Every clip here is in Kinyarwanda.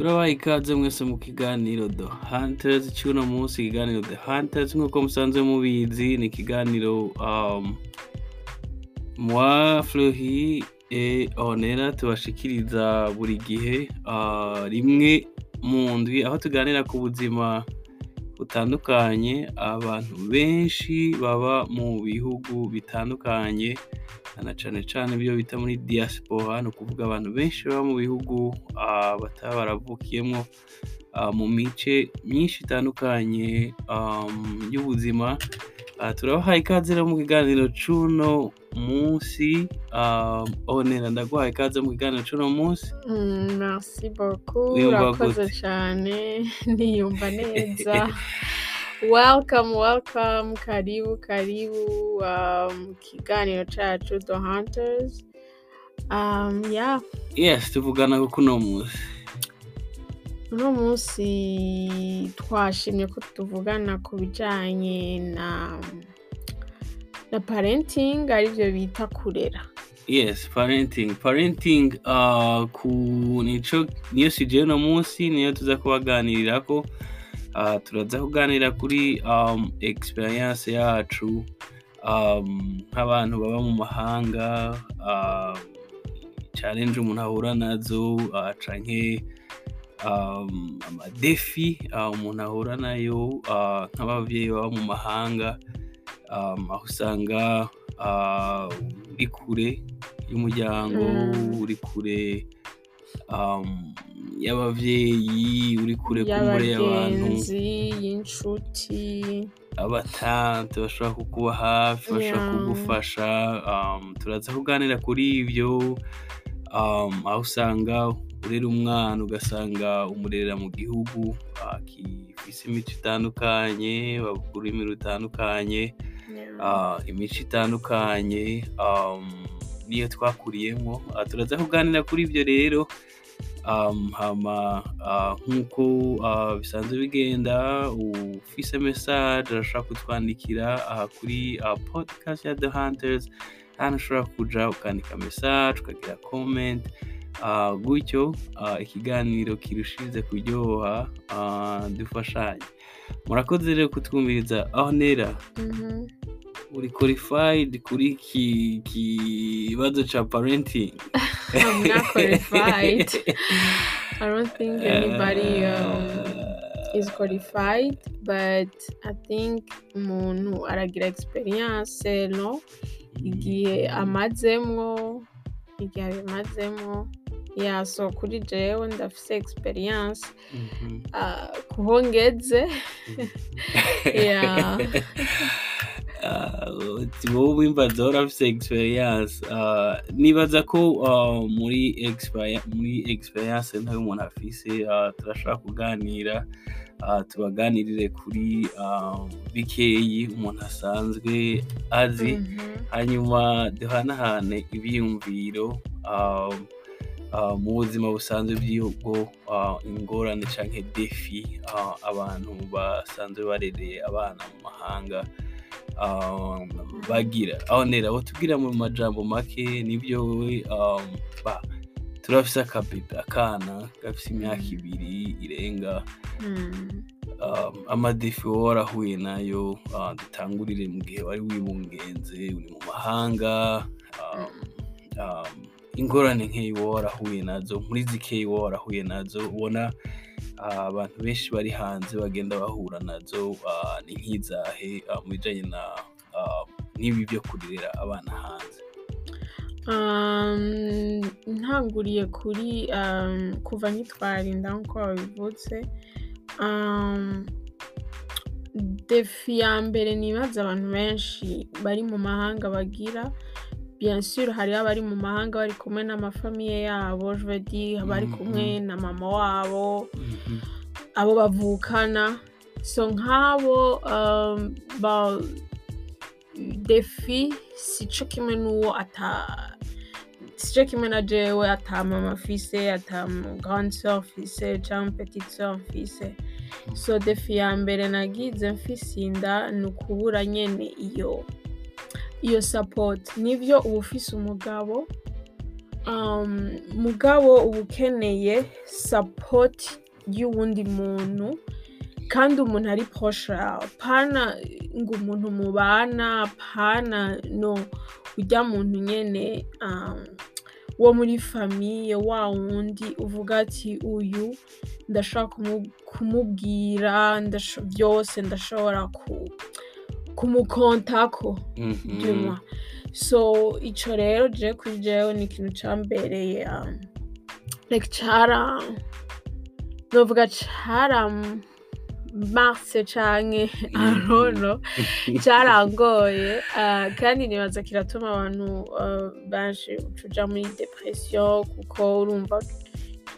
turabaha ikaze mwese mu kiganiro The Hunters cy'uno munsi ikiganiro The Hunters. Nk'uko musanzwe mubizi ni ikiganiro um, mwa Fleury et Honera tubashikiriza buri gihe uh, rimwe mu ndwi aho tuganira ku buzima butandukanye abantu benshi baba mu bihugu bitandukanye na cane cane ibyo bita muri diaspora ni ukuvuga abantu benshi baba mu bihugu bataba baravukiyemwo ah, mu mice myinshi itandukanye y'ubuzima. Ah, turabahaye ikaze mu kiganiro c'uno munsi. Ah, onera ndaguhaye ikaze mu kiganiro c'uno munsi. Mm, merci beaucoup. Urakoze cyane. Niyumva neza. Welcome welcome. Karibu karibu. Um, kiganiro cacu the hunters. Um, yeah. Yes tuvugana ko kuno munsi. Uno munsi twashimye ko tuvugana ku bijanye na na parenting arivyo bita kurera. Yes parenting. Parenting uh, ku nico niyo sije no munsi niyo tuza kubaganirirako uh, turaza kuganira kuri um, experience yacu um, nk'abantu baba mu mahanga uh, challenge umuntu ahura na zo uh, um, amadefi uh, umuntu ahura na yo uh, nk'abavyeyi baba mu mahanga um, aho usanga uh, uri kure y'umuryango Mm. uri kure um, y'abavyeyi uri kure kumbure y'abantu. Y'inshuti abatante bashobora kukuba hafi bashobora kugufasha um, turaza kuganira kuri ivyo um, aho usanga urera umwana ugasanga umurerera mu gihugu gifise imico itandukanye bavuga ururimi rutandukanye uh, imico itandukanye um, niyo twakuriyemo. Uh, turaza kuganira kuri ivyo rero. Um, hama uh, nk'uko bisanzwe bigenda ufise message arashobora kutwandikira kuri podcast ya The Hunters. Hano ushobora kuja ukandika message ukagira comment. uh, gutyo uh, ikiganiro kirushirize kuryoha uh, dufashanye. Murakoze rero kutwumviriza aho nera Mhm. uri qualified kuri ki kibazo ca parenting. I'm not qualified. I don't think anybody um, is qualified, but I think umuntu aragira experience no? Igihe amazemwo igihe abimazemwo yeah so kuri jewe ndafise experience Mhm. uh, kuho ngeze wowe wimbaza urafise experience Ah, nibaza ko ah, muri muri experience ntayo umuntu afise turashobora kuganira tubaganirire kuri ah, bikeyi umuntu asanzwe azi Mhm. hanyuma duhanahane ibyiyumviro ah, mu buzima busanzwe bw'igihugu ah, ingorane canke defi ah, abantu basanzwe barereye abana mu mahanga bagira aho nera aho tubwira mu majambo make ni byo wowe um, turafise akabibi akana gafise imyaka Mm. ibiri irenga Mm. um, amadefi wowe warahuye na yo uh, dutangurire mu gihe wari wibungenze uri mu mahanga um, um, ingorane nk'iyi wowe warahuye na zo muri zikeyi wowe warahuye na zo ubona uh, abantu benshi bari hanze bagenda bahura na zo uh, ni nk'izahe uh, mu uh, n'ibi byo kurera abana hanze. Um, ntanguriye kuri um, kuva nkitwarinda nk'uko wabivutse. Um, defi ya mbere nibaza abantu benshi bari mu mahanga bagira. Bien sûr hariho abari mu mahanga bari kumwe n'amafamiye yabo dire bari Mhm. kumwe na mama wabo. Abo bavukana. So nk'abo um, ba defi sico kimwe n'uwo ata sico kimwe na jewe ata mama afise ata grande sœur afise petite sœur afise so defi ya mbere nagize mfise inda ni ukubura nyene iyo. Iyo support nivyo uba ufise umugabo um, mugabo uba ukeneye support y'uwundi muntu kandi umuntu ari poshe yawe pana ngo umuntu mubana pana no ujya muntu nyene um, wo muri famiye wa wundi uvuga ati uyu ndashobora kumu- kumubwira byose ndashobora ku, kumukontako. Duma. So ico rero je kuri jewe ni ikintu cambereye um, like cara novuga cara marse canke arono carangoye uh, kandi nibaza kiratuma abantu uh, benshi tuja muri depression kuko urumva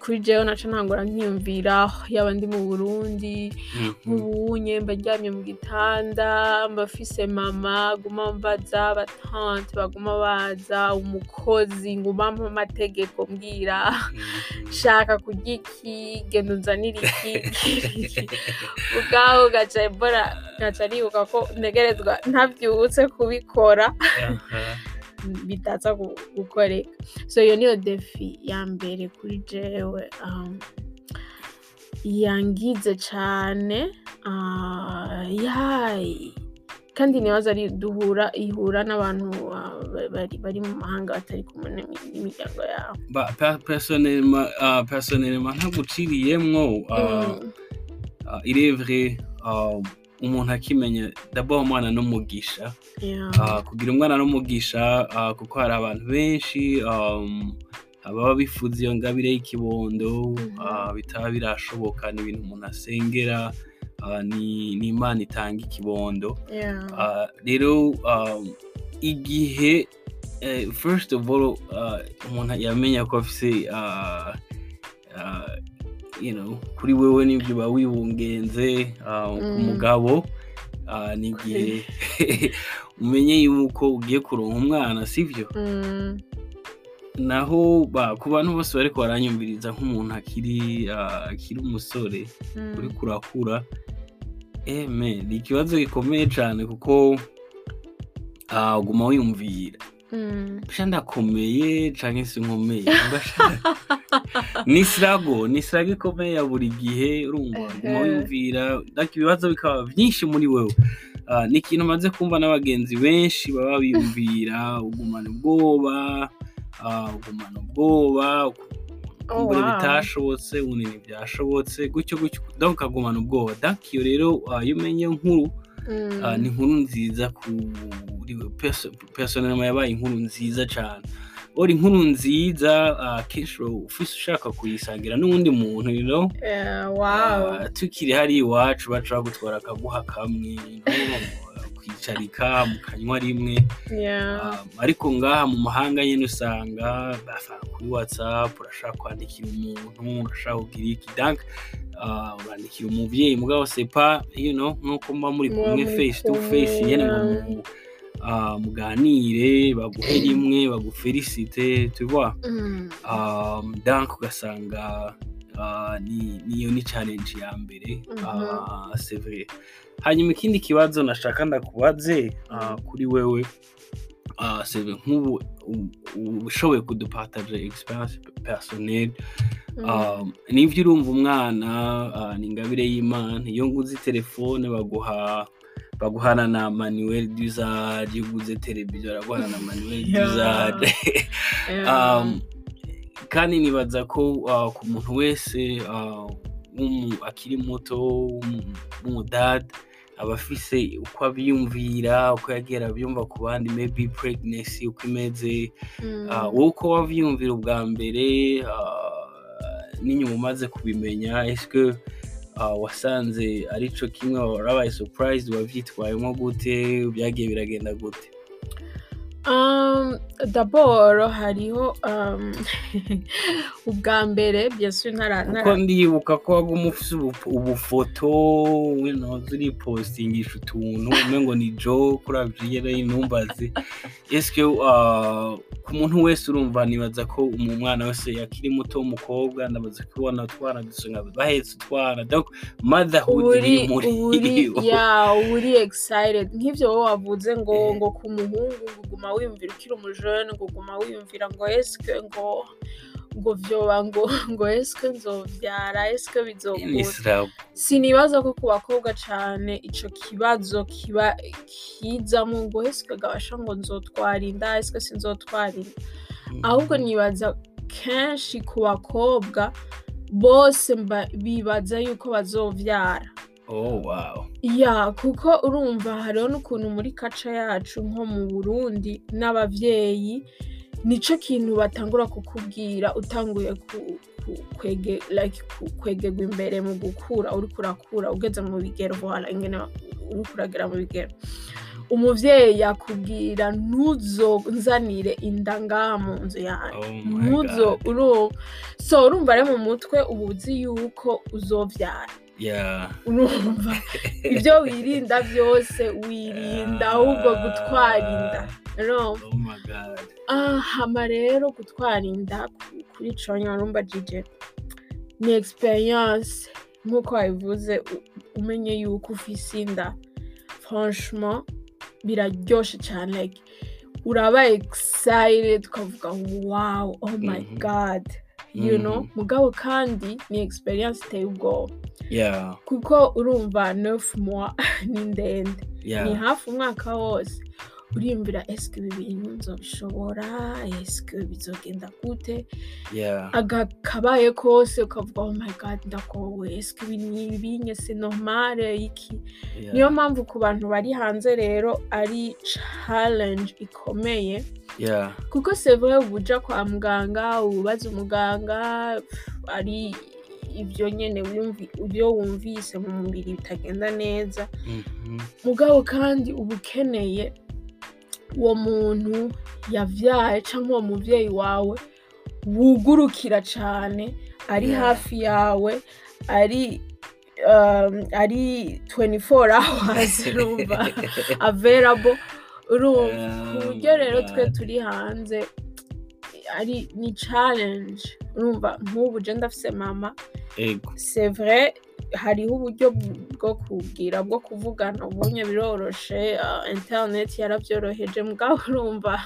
kuri jewe naca ntangura nkiyumvira yaba ndi mu burundi Mhm. nk'ubunye mba ndyamye mu gitanda mba mfise mama guma mbaza abatante baguma baza umukozi nguma mpa amategeko mbwira Mhm. shaka kurya iki genda unzanire iki ubwaho gaca mbona gaca nibuka ko ntegerezwa ntabyutse kubikora. Bitaza gu- gukoreka. So iyo niyo defi ya mbere kuri jewe um, yangize ah, yayi kandi nibaza ari duhura ihura n'abantu ba- bari, mu mahanga batari kumwe n'imi- n'imiryango yabo. Ba- pe- personnellement ah, personnellement ntaguciriyemwo ah, Umuntu akimenya d'abord umwana n'umugisha. Ah, kugira umwana n'umugisha ah, kuko hari abantu benshi um, ababa bifuza iyo ngabire y'ikibondo Mhm. ah, bitaba birashoboka ni ibintu umuntu asengera ni imana itanga ikibondo rero um, igihe eh, first of all umuntu yamenya ko afise kuri wewe n'ibyo uba wibungenze ah, Mm. mugabo ah, n'igihe umenye yuko ugiye kuronka umwana sivyo Mm, naho ba ku bantu bose bariko baranyumviriza nk'umuntu akiri ah, umusore mm, uri kurakura eme ni ikibazo gikomeye cyane kuko uguma wiyumvira. Sha ndakomeye canke sinkomeye Ugasha- ni sirago ni sirago ikomeye ya buri gihe urumva uguma Ehe. wiyumvira ibibazo bikaba byinshi muri wewe Ah, ni ikintu maze kumva n'abagenzi benshi baba biyumvira ugumana ubwoba ah, ugumana ubwoba Oh, wow. bitashobotse ubundi ntibyashobotse gutyo gutyo ukagumana ubwoba donc iyo rero ah, iyo umenye inkuru Mm, ah, ni inkuru nziza kuri personnellement yabaye inkuru nziza cyane ora inkuru nziza ah, kenshi uba ufise ushaka kuyisangira n'uwundi muntu yeah, wow. Ah, tukiri hari iwacu baca bagutwara akaguha kamwe kwicarika mu kanywa rimwe. Um, ariko ngaha mu mahanga nyine usanga kuri whatsapp urashaka kwandikira umuntu urashaka kugira iki uh, urandikira umuvyeyi mugabo sepa you know nk'uko muba muri kumwe face to face uh, muganire baguhe rimwe bagufelicite tu vois. Mm, um, donc ugasanga niyo ni challenge ya mbere. Uh, c'est vrai. Hanyuma ikindi kibazo nashaka ndakubaze uh, kuri wewe vrai nk'ubu ushoboye kudupataje experience personnel mm. um, nivyo urumva umwana ni ingabire y'imana. Iyo nguze telefone baguha baguhana na manuel d'usage iyo uguze televiziyo baraguhana na manuel Yeah. kandi nibaza ko uh, ku muntu wese uh, akiri muto w'umu- w'umudad aba afise uko abyiyumvira uko yagiye abyumva ku bandi maybe pregnancy uko imeze Mm. uh, wowe uko wavyiyumvira ubwa mbere uh, n'inyuma umaze kubimenya eske uh, wasanze arico kimwe warabaye surprised wavyitwayemo gute byagiye biragenda gute Um, d'abord hariho um, ubwa mbere bien sûr ntara kuko ndibuka ko ubu- ubufoto winoza uripostingisha utuntu umengo ni jo kuravyigereye intumbazi eske uh, ku muntu wese urumva nibaza ko umu mwana wese yakiri muto w'umukobwa ndamaze kubona utwana dusonga bahetse utwana. Motherhood uri iri muri uri ya uri excited. Nk'ivyo wowe wavuze ngo ngo ku muhungu ngo uguma wiyumvira ukiri umujene ngo uguma wiyumvira ngo eske ngo ngo vyoba ngo ngo eske nzovyara bizokura imisirabu sinibaza ko ku bakobwa cane ico kibazo kiba kizamo ngo eske gabasha ngo nzotwara inda eske sinzotwara inda. Ahubwo nibaza kenshi ku bakobwa bose bibaza yuko bazovyara. Ya kuko urumva hariho n'ukuntu muri kaca yacu nko mu burundi n'abavyeyi nico kintu batangura kukubwira utanguye kwegerwa imbere mu gukura uriko urakura ugeze mu bigero voila ingene uriko uragera mu bigero. Umuvyeyi yakubwira ntuzonzanire inda ngaha mu nzu yanjye. Oh ntuzo urumva. So urumva rero mu mutwe uba uzi yuko uzovyara. Urumva. Ibyo wirinda byose wirinda ahubwo gutwara inda oh my god. Ah, hama rero gutwara inda ku- kuri conya urumva jije ni experience nk'uko wabivuze umenye yuko ufise inda. Franchement biraryoshe cyane. Like uraba excited ukavuga wow oh my Mhm. god. You know? Mhm. mugabo kandi ni experience iteye ubwoba. Kuko urumva neuf mois ni ndende. Ni hafi umwaka wose. Uriyumvira eske ibi bintu nzobishobora eske bizogenda gute? Agakabaye kose ukavuga oh my god ndakowe. Eske ibi ni ibinye? Se normale? Iki? Niyo mpamvu ku bantu bari hanze rero ari challenge ikomeye. Kuko vrai uba uja kwa muganga ubaza umuganga ari ibyo wumvi- ibyo wumvise mu mubiri bitagenda neza. Mhm. mugabo kandi uba ukeneye uwo muntu yavyaye cyangwa uwo muvyeyi wawe wugurukira cane ari hafi yawe ari um, ari 24 hours urumva? Available. Urumva? Ku buryo rero twe turi hanze ari ni challenge. Urumva nk'ubu je ndafise mama. C'est vrai hariho uburyo bwo kubwira bwo kuvugana ubunye biroroshe uh, internet yarabyoroheje mugabo urumva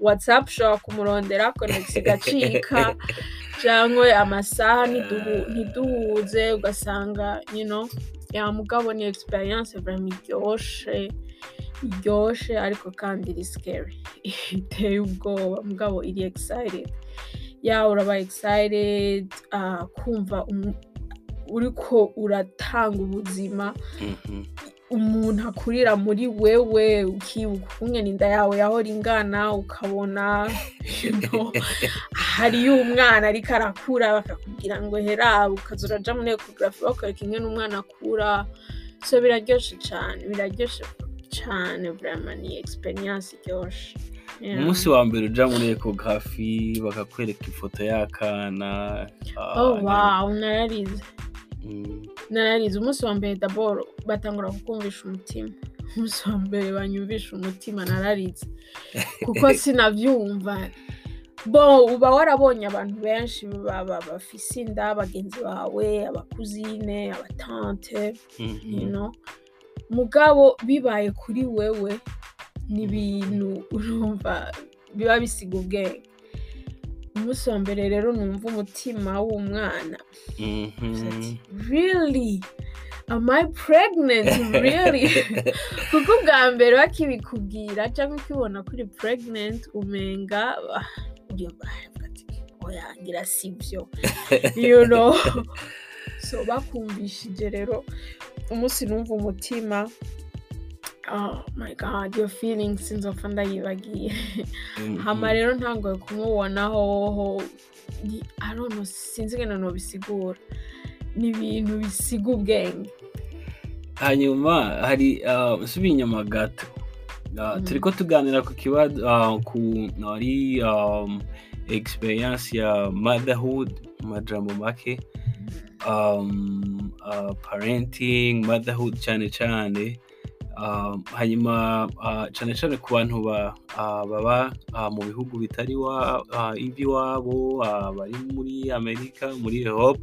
whatsapp ushobora kumurondera connex igacika cyangwa amasaha ntiduhu- ntiduhuze ugasanga you know ya mugabo ni experience vraiment iryoshe iryoshe ariko kandi iri scary. Iteye ubwoba. Mugabo iri excited? Ya uraba excited uh, kumva uriko uratanga ubuzima. Mhm. umuntu akurira muri wewe ukibuka ukungene inda yawe yahora ingana ukabona hariyo umwana ariko arakura bakakubwira ngo hera ukaza uraja muri ekogarafi bakwereka ingene umwana akura. So biraryoshe cane biraryoshe. Cane vraiment ni experience iryoshe Yeah. umunsi wa mbere uja muri ekogarafi bakakwereka ifoto y'akana ah, oh wow nararize Mm. nararize umunsi wa mbere daboro batangura kukumvisha umutima. Umunsi wa mbere banyumvisha umutima nararize kuko sinavyumva. Bo uba warabonye abantu benshi baba bafise inda bagenzi bawe abakuzine abatante Mhm. you know? Mugabo bibaye kuri wewe ni ibintu urumva biba bisiga ubwenge. Umunsi wa mbere rero numva umutima w'umwana. Mhm. ati really? Am I pregnant? Really? Kuko ubwa mbere bakibikubwira cyangwa ukibona kuri pregnant umenga ah, urumva aravuga ati oya ngira sibyo you know? So bakumvishije rero. Umunsi numva umutima. Oh my god your feelings sinzopfa ndayibagiye Mhm. hama rero ntangoye kumubonaho know, sinzi ingene nobisigura ni ibintu bisiga ubwenge. Hanyuma hari ah, nsubiye inyuma gato. Ah, Mhm. turiko tuganira ku kibazo ah, ku ari um, experience ya motherhood mu majambo make. Um, uh, parenting motherhood cyane cyane um, hanyuma uh, cyane cyane ku bantu ba, uh, baba uh, mu bihugu bitari wa, uh, iby'iwabo uh, bari muri amerika muri europe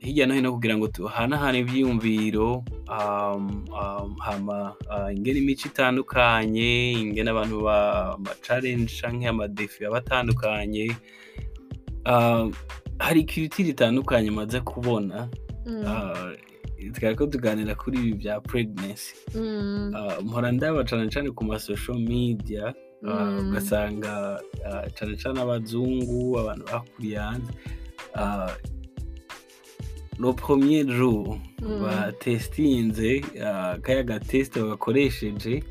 hirya no hino kugira ngo tuhanahane ivyiyumviro um, um, hama uh, ingene imico itandukanye ingene abantu ba ba challenge canke amadefi aba atandukanye uh, hari culture itandukanye maze kubona Mm. uh, twariko tuganira kuri ibi bya pregnancy Mm. uh, mpora ndaba cane cane ku ma social media uh, Mm. ugasanga cane cane abazungu abantu bakuriye hanze le premier jour batestinze uh, kaya gateste bagakoresheje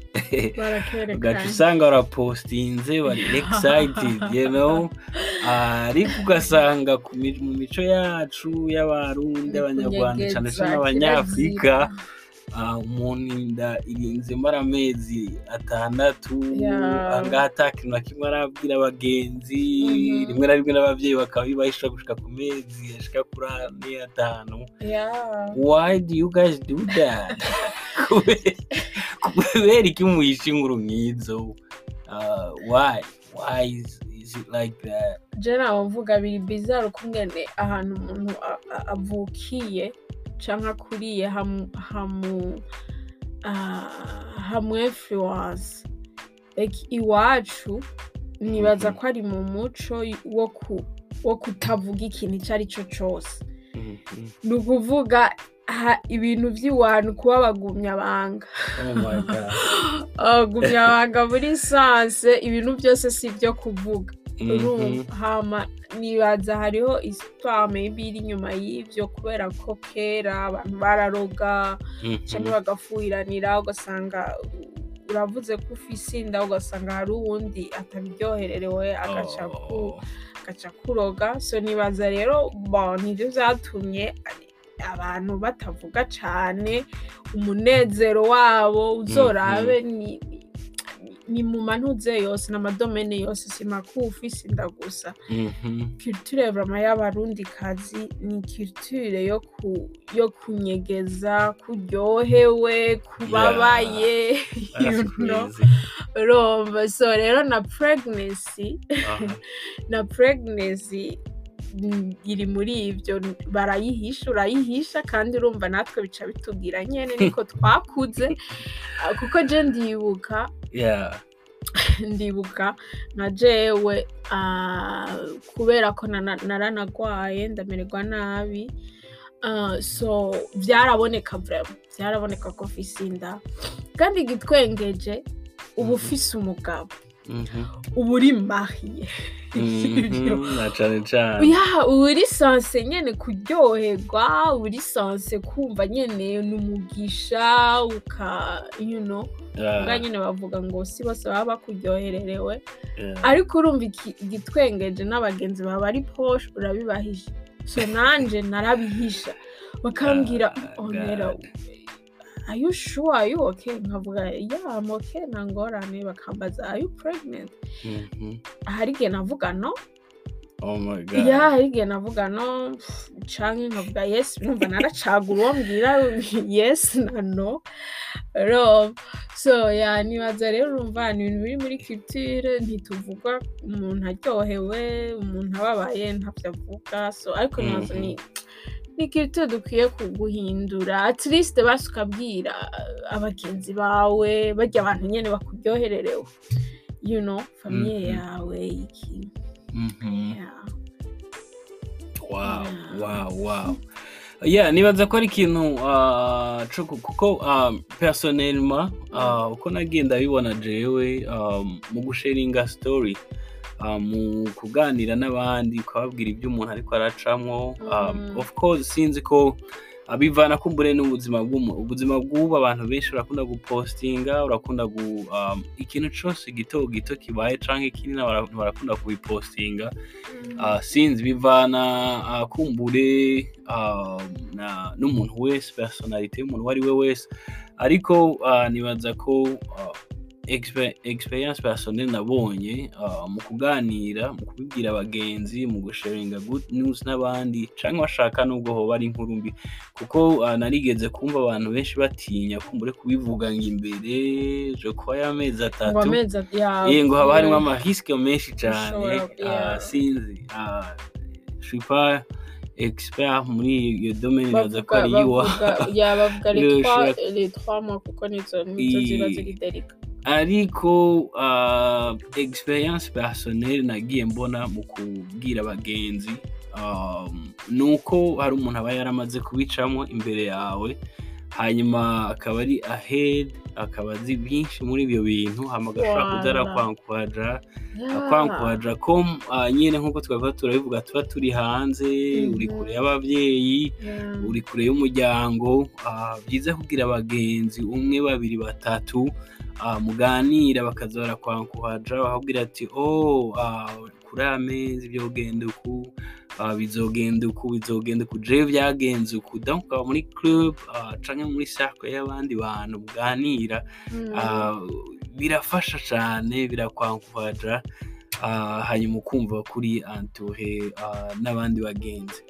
ugaca usanga barapostinze bari excited you know Ah, ariko ugasanga mu mico yacu y'abarundi abanyarwanda cane cane abanyafrika ah, umuntu inda irinze mara amezi atandatu Yeah. angaha ata kintu na kimwe arabwira abagenzi Mhm. rimwe na rimwe n'abavyeyi bakaba bibahisha gushika ku mezi ashika kuri ane atanu. Why do you guys do that? Kube- kubera iki muhisha inkuru nk'izo? Ah, why? Why is, is it like that? Je naba mvuga biri bizarre ukungene ahantu umuntu avukiye canke akuriye hamu ah, hamu influence like iwacu nibaza ko ari mu muco wo ku wo kutavuga ikintu icyo ari cyo cyose. Mhm. ni ukuvuga ibintu by'iwantu kuba bagumyabanga oh my god. Bagumyabanga muri sanse ibintu byose si ibyo kuvuga. Urumva hama nibaza hariho isitwa maybe iri inyuma y'ibyo kubera ko kera abantu bararoga Mhm. cyangwa bagafuhiranira ugasanga uravuze ko ufise inda ugasanga hari uwundi atabiryohererewe agaca Oh. kuroga so nibaza rero ni byo byatumye abantu batavuga cyane umunezero wabo uzorabe ni ni mu mantuze yose n'amadomene yose si makufi sinda gusa. Mhm. culture vraiment y'abarundi kazi ni culture yo ku yo kunyegeza kuryohewe kubabaye urumva so rero na pregnancy na pregnancy iri muri ibyo barayihisha urayihisha kandi urumva natwe bica bitubwira nyene niko twakuze. Kuko je ndibuka ndibuka nka jewe ah, kubera ko naranagwaye ndamererwa nabi Ah, so byaraboneka byaraboneka ko mfise inda. Kandi igitwengeje uba ufise umugabo. Mhm. Uba uri cane ya uba uri sanse nyene kuryoherwa uba uri sanse kumva nyene ni umugisha uka you know. Yeah, bwa nyine bavuga ngo si bose baba bakuryohererewe. Ariko urumva igitwengeje n'abagenzi baba ari poshe urabibahisha so nanje narabihisha. Bakambwira onera God. Are you sure? Are you okay? Nkavuga yeah I'm okay. Nta ngorane bakambaza are you pregnant? Mhm. hari igihe navuga no. Oh my god. Ya hari igihe navuga no. Canke nkavuga yes numva naracagura uwo mbwira yes na no. So nibaza rero urumva ni ibintu biri muri culture ntituvuga umuntu aryohewe umuntu ababaye ntavyo avuga so ariko nibaza ni ni culture dukwiye kuguhindura at least basi ukabwira uh, abagenzi bawe barya abantu nyene bakuryohererewe you know famiye Mhm. yawe iki Mhm. yeah. wow Yeah. wow wow yeah nibaza ko ari ikintu ku- kuko um, personnellement ah, uko nagenda bibona jewe um, mu gusharinga story ah, mu kuganira n'abandi ukababwira ibyo umuntu ariko aracamwo. Um, Mm. of course sinzi ko abivana kumbure n'ubuzima bw'umuntu ubuzima bw'ubu abantu benshi urakunda gupostinga urakunda gu um, ikintu cose gito gito kibaye canke kinini abantu barakunda kubipostinga. Uh, sinzi bivana kumbure n'umuntu wese personalite y'umuntu uwo ari we wese. Ariko nibaza ko uh, experience personnel nabonye uh, mu kuganira mu kubibwira abagenzi mu gusharinga good news n'abandi canke bashaka nubwo hoba ari inkuru mbi kuko uh, narigeze kumva abantu benshi batinya kumbure kubivuga ngo imbere je kuba y'amezi atatu Eh, ngo haba harimo amarisike menshi cyane ah, sinzi ah, pas expert muri iyo domaine nibaza ko ari yiwa bavuga ya bavuga les trois mois kuko nizo nizo ziba ziri delika ariko uh, experience personnel nagiye mbona mu kubwira abagenzi um, ni uko hari umuntu aba yaramaze kubicamo imbere yawe hanyuma akaba ari ahead akaba azi byinshi muri ibyo bintu hama agashobora kuza Voilà. arakwankuraja akwankuraja ko uh, nyine nk'uko twavuga turabivuga tuba turi hanze uri Mhm. kure y'ababyeyi uri kure y'umuryango ah, byiza kugira abagenzi umwe babiri batatu muganira bakaza barakwankuhaja bakabwira ati oh ah, kuri aya mezi byogenda uku ah, bizogenda uku bizogenda uku jewe byagenze uku ukaba muri club ah, canke muri cercle y'abandi bantu muganira Mm. ah, birafasha cyane birakwankuhaja ah, hanyuma ukumva kuri ah, n'abandi bagenzi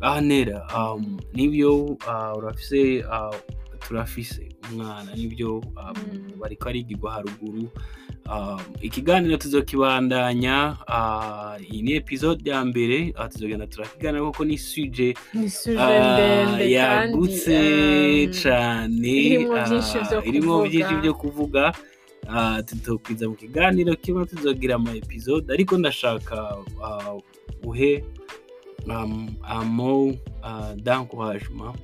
aha nera um, ni byo ah, urafise ah, turafise umwana ni byo um, Mm. bariko arigirwa haruguru um, ikiganiro tuzokibandanya ah, iyi ni episode ya mbere ah, tuzogenda turakiganira kuko ni suje ndende yagutse um, ah, vyinshi vyo irimwo kuvuga. tutokwiza mu kiganiro kimwe tuzogira ama episode ariko ndashaka uhe amo uh, uh,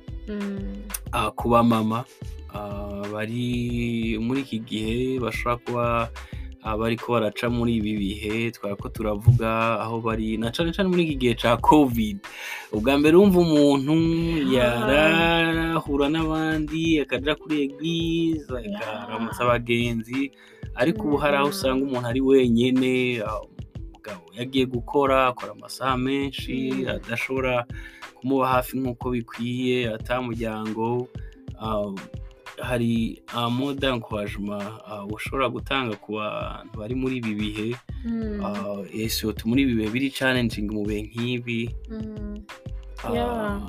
ku bamama uh, bari muri iki gihe bashobora kuba uh, bariko baraca muri ibi bihe twari ko turavuga aho bari na cane cane muri iki gihe ca covid ubwa mbere wumva umuntu yarahura n'abandi akaja kuri eglise akaramutsa abagenzi ariko ubu hari aho usanga umuntu ari wenyene uh, umugabo yagiye gukora akora amasaha menshi Mm. adashobora kumuba hafi nk'uko bikwiye atamuryango uh, hari amo d'encouragement uh, ushobora gutanga ku bantu bari muri ibi bihe mm, uh, yesu muri ibi bihe biri challenging mu bihe nk'ibi mm. uh.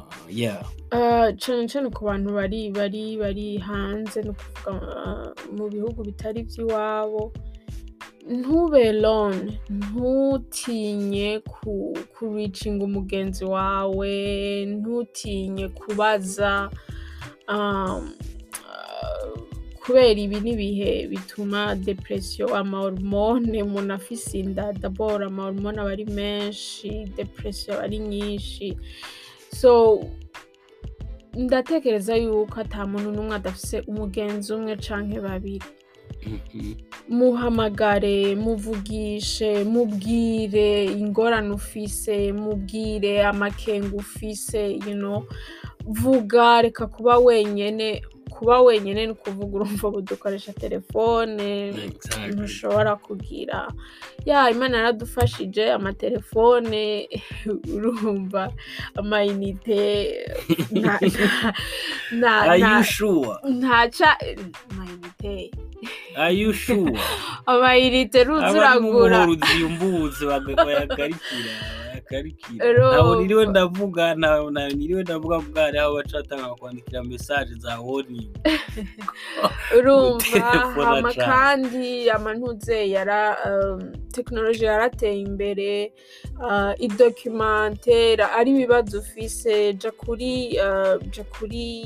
Uh, cane cane ku bantu bari bari bari hanze no kuvuga uh, mu bihugu bitari ivy'iwabo ntube lone ntutinye ku umugenzi wawe ntutinye kubaza um, kubera ibi n'ibihe bituma depression amahormone umuntu afise inda dabord amahormone aba ari menshi depression aba ari nyinshi so ndatekereza yuko ata muntu n'umwe adafise umugenzi umwe canke babiri Mhm. Muhamagare muvugishe mubwire ingorane ufise mubwire amakenga ufise know. Vuga reka kuba wenyene kuba wenyene ni ukuvuga urumva ubu dukoresha telefone ntushobora kugira. Ya imana yaradufashije amatelefone urumva amayinite nta- nta- nta- Are nta- Are you sure? amayinite ruzi abari mu bayakarikira Urumva. ntabwo niriwe ndavuga nta- nta- niriwe ndavuga bwari aho bacatanga kwandikira mesaje za warning. Urumva hama kandi amantuze yara um, tekinoloji yarateye imbere uh, idocumentera ari ibibazo ufise. Ja kuri uh, ja kuri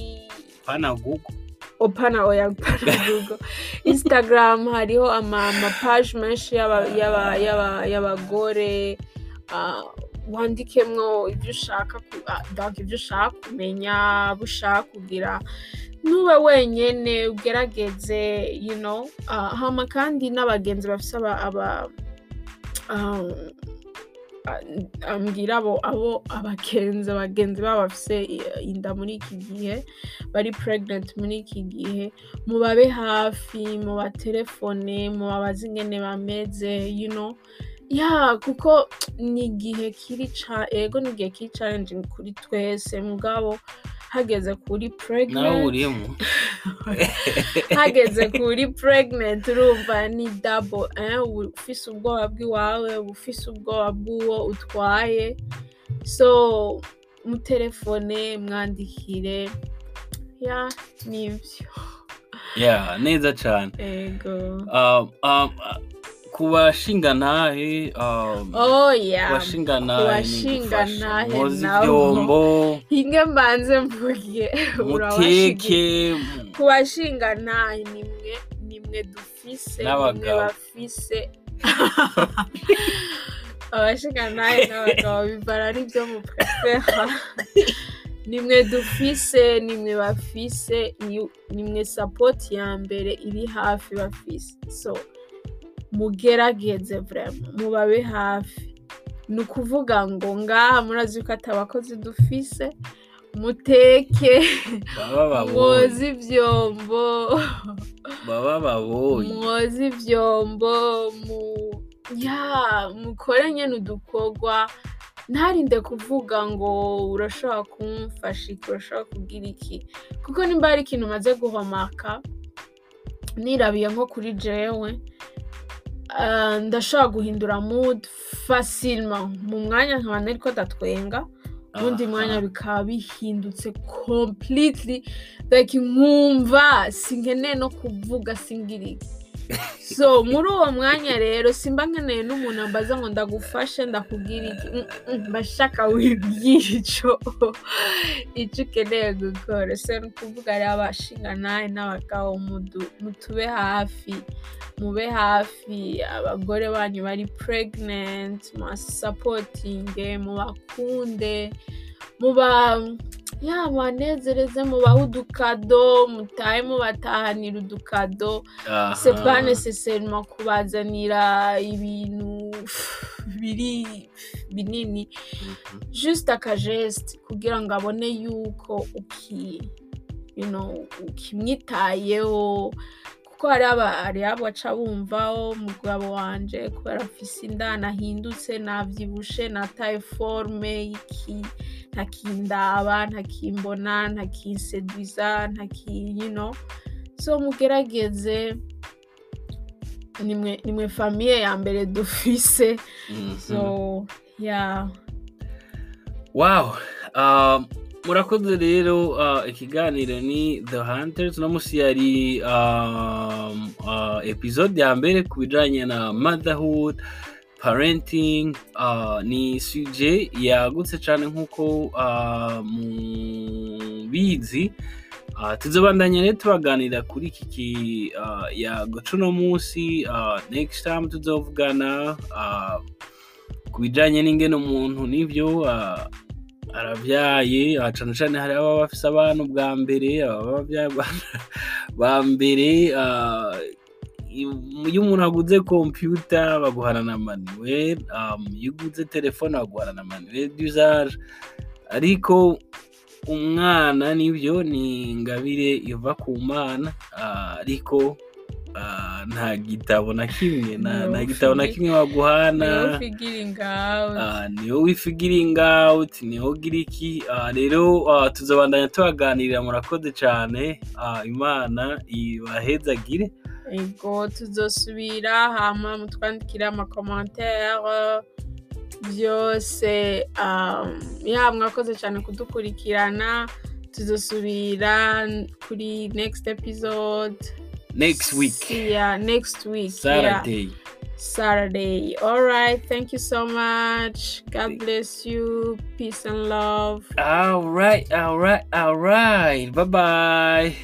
pana google. Opana oya pana google. Instagram hariho ama amapaje menshi y'aba- y'aba- y'aba- y'abagore uh, wandikemwo ibyo ushaka ah, ibyo ushaka kumenya abo ushaka kugira. Ntube wenyene ugerageze uh, hama kandi n'abagenzi bafise aba, ambwira abo abo abagenzi abagenzi babo bafise inda muri iki gihe bari pregnant muri iki gihe mubabe hafi mubatelefone mubabaze ingene bameze you know. Ya kuko ni igihe kiri ca ego ni igihe kiri challenging kuri twese mugabo. Hageze kuri nawe urimo. Hageze kuri pregnant urumva ni double eh, ufise ubwoba bw'iwawe ufise ubwoba bw'uwo utwaye. So mutelefone mwandikire. Ya ni byo yeah neza cyane ku bashingantahe um, oh ku yeah. Bashingantahe ku bashingantahe nigufasha. mwoza nabo. ivyombo hinge mbanze mvuge muteke. ku bashinga ntahe nimwe nimwe dufise nimwe bafise. Abashinga ntahe n'abagabo bivana n'ibyo mu prefera nimwe dufise nimwe bafise ni- nimwe sapoti ya mbere iri hafi bafise. So mugerageze vrema mubabe hafi. Ni ukuvuga ngo ngaha murazi ko ati abakozi dufise muteke mwoze ivyombo. Baba babonye. Mwoze ya mukore nyene udukorwa. Ntarinde kuvuga ngo urashobora kumfasha iki urashobora kugira iki. Kuko nimba hari ikintu umaze guhomaka nirabiye nko kuri jewe. Ndashobora guhindura mood facilement mu mwanya nkaba nariko ndatwenga ubundi mwanya bikaba bihindutse completely. Like nkumva sinkeneye no kuvuga singiriki so muri uwo mwanya rero simba nkeneye n'umuntu ambaza ngo ndagufashe ndakubwira iki? Mm, mm, shaka wibwira ico ukeneye gukora so ni ukuvuga rero abashinga nawe n'abagabo. Mutube hafi mube hafi. Abagore banyu bari pregnant mubasapotinge mubakunde. Mubanezereze mubahe udukado mutahe mubatahanira udukado pas nécessairement kubazanira ibintu biri binini Mhm. juste akageste kugira ngo abone yuko ukimwitayeho kuko hari abo aca bumvaho umugabo wanje kubera afise inda nahindutse navyibushe nataye forme iki ntakindaba ntakimbona ntakinseduiza ntaki you know. So mugerageze nimwe famiye ya mbere dufise. Mhm. so yeah. Wow. Um, murakoze rero uh, ikiganiro ni the hunters. Uno musi yari um, uh, episode ya mbere ku bijanye na motherhood parenting uh, ni suje yagutse cyane nk'uko mubizi uh, tuzobandanya rero tubaganira kuri iki ki yago cuno munsi next time tuzovugana ku bijanye n'ingene umuntu n'ivyo uh, arabyaye aha cane cane hari ababa bafise abana ubwa mbere abana ba mbere ah, iyo umuntu aguze kompiyuta baguhana na manuel um, iyo uguze telefone baguhana na manuel d'usage. Ariko umwana ni byo ni ingabire iva ku mana ah, ariko nta gitabo na kimwe nta gitabo na kimwe baguhana figuring out Ah, ni ho wifigiring out ni ho gira iki? Ah, rero ah, tuzabandanya tubaganirira murakoze cyane Ah, imana ibahezagire. Ego tuzosubira hama mutwandikire amakomantere. Byose um, ya mwakoze cyane kudukurikirana. Tuzosubira kuri next episode. Next week yeah next week yeah. saturday Saturday. All right. Thank you so much. God bless you. Peace and love. all right all right all right bye bye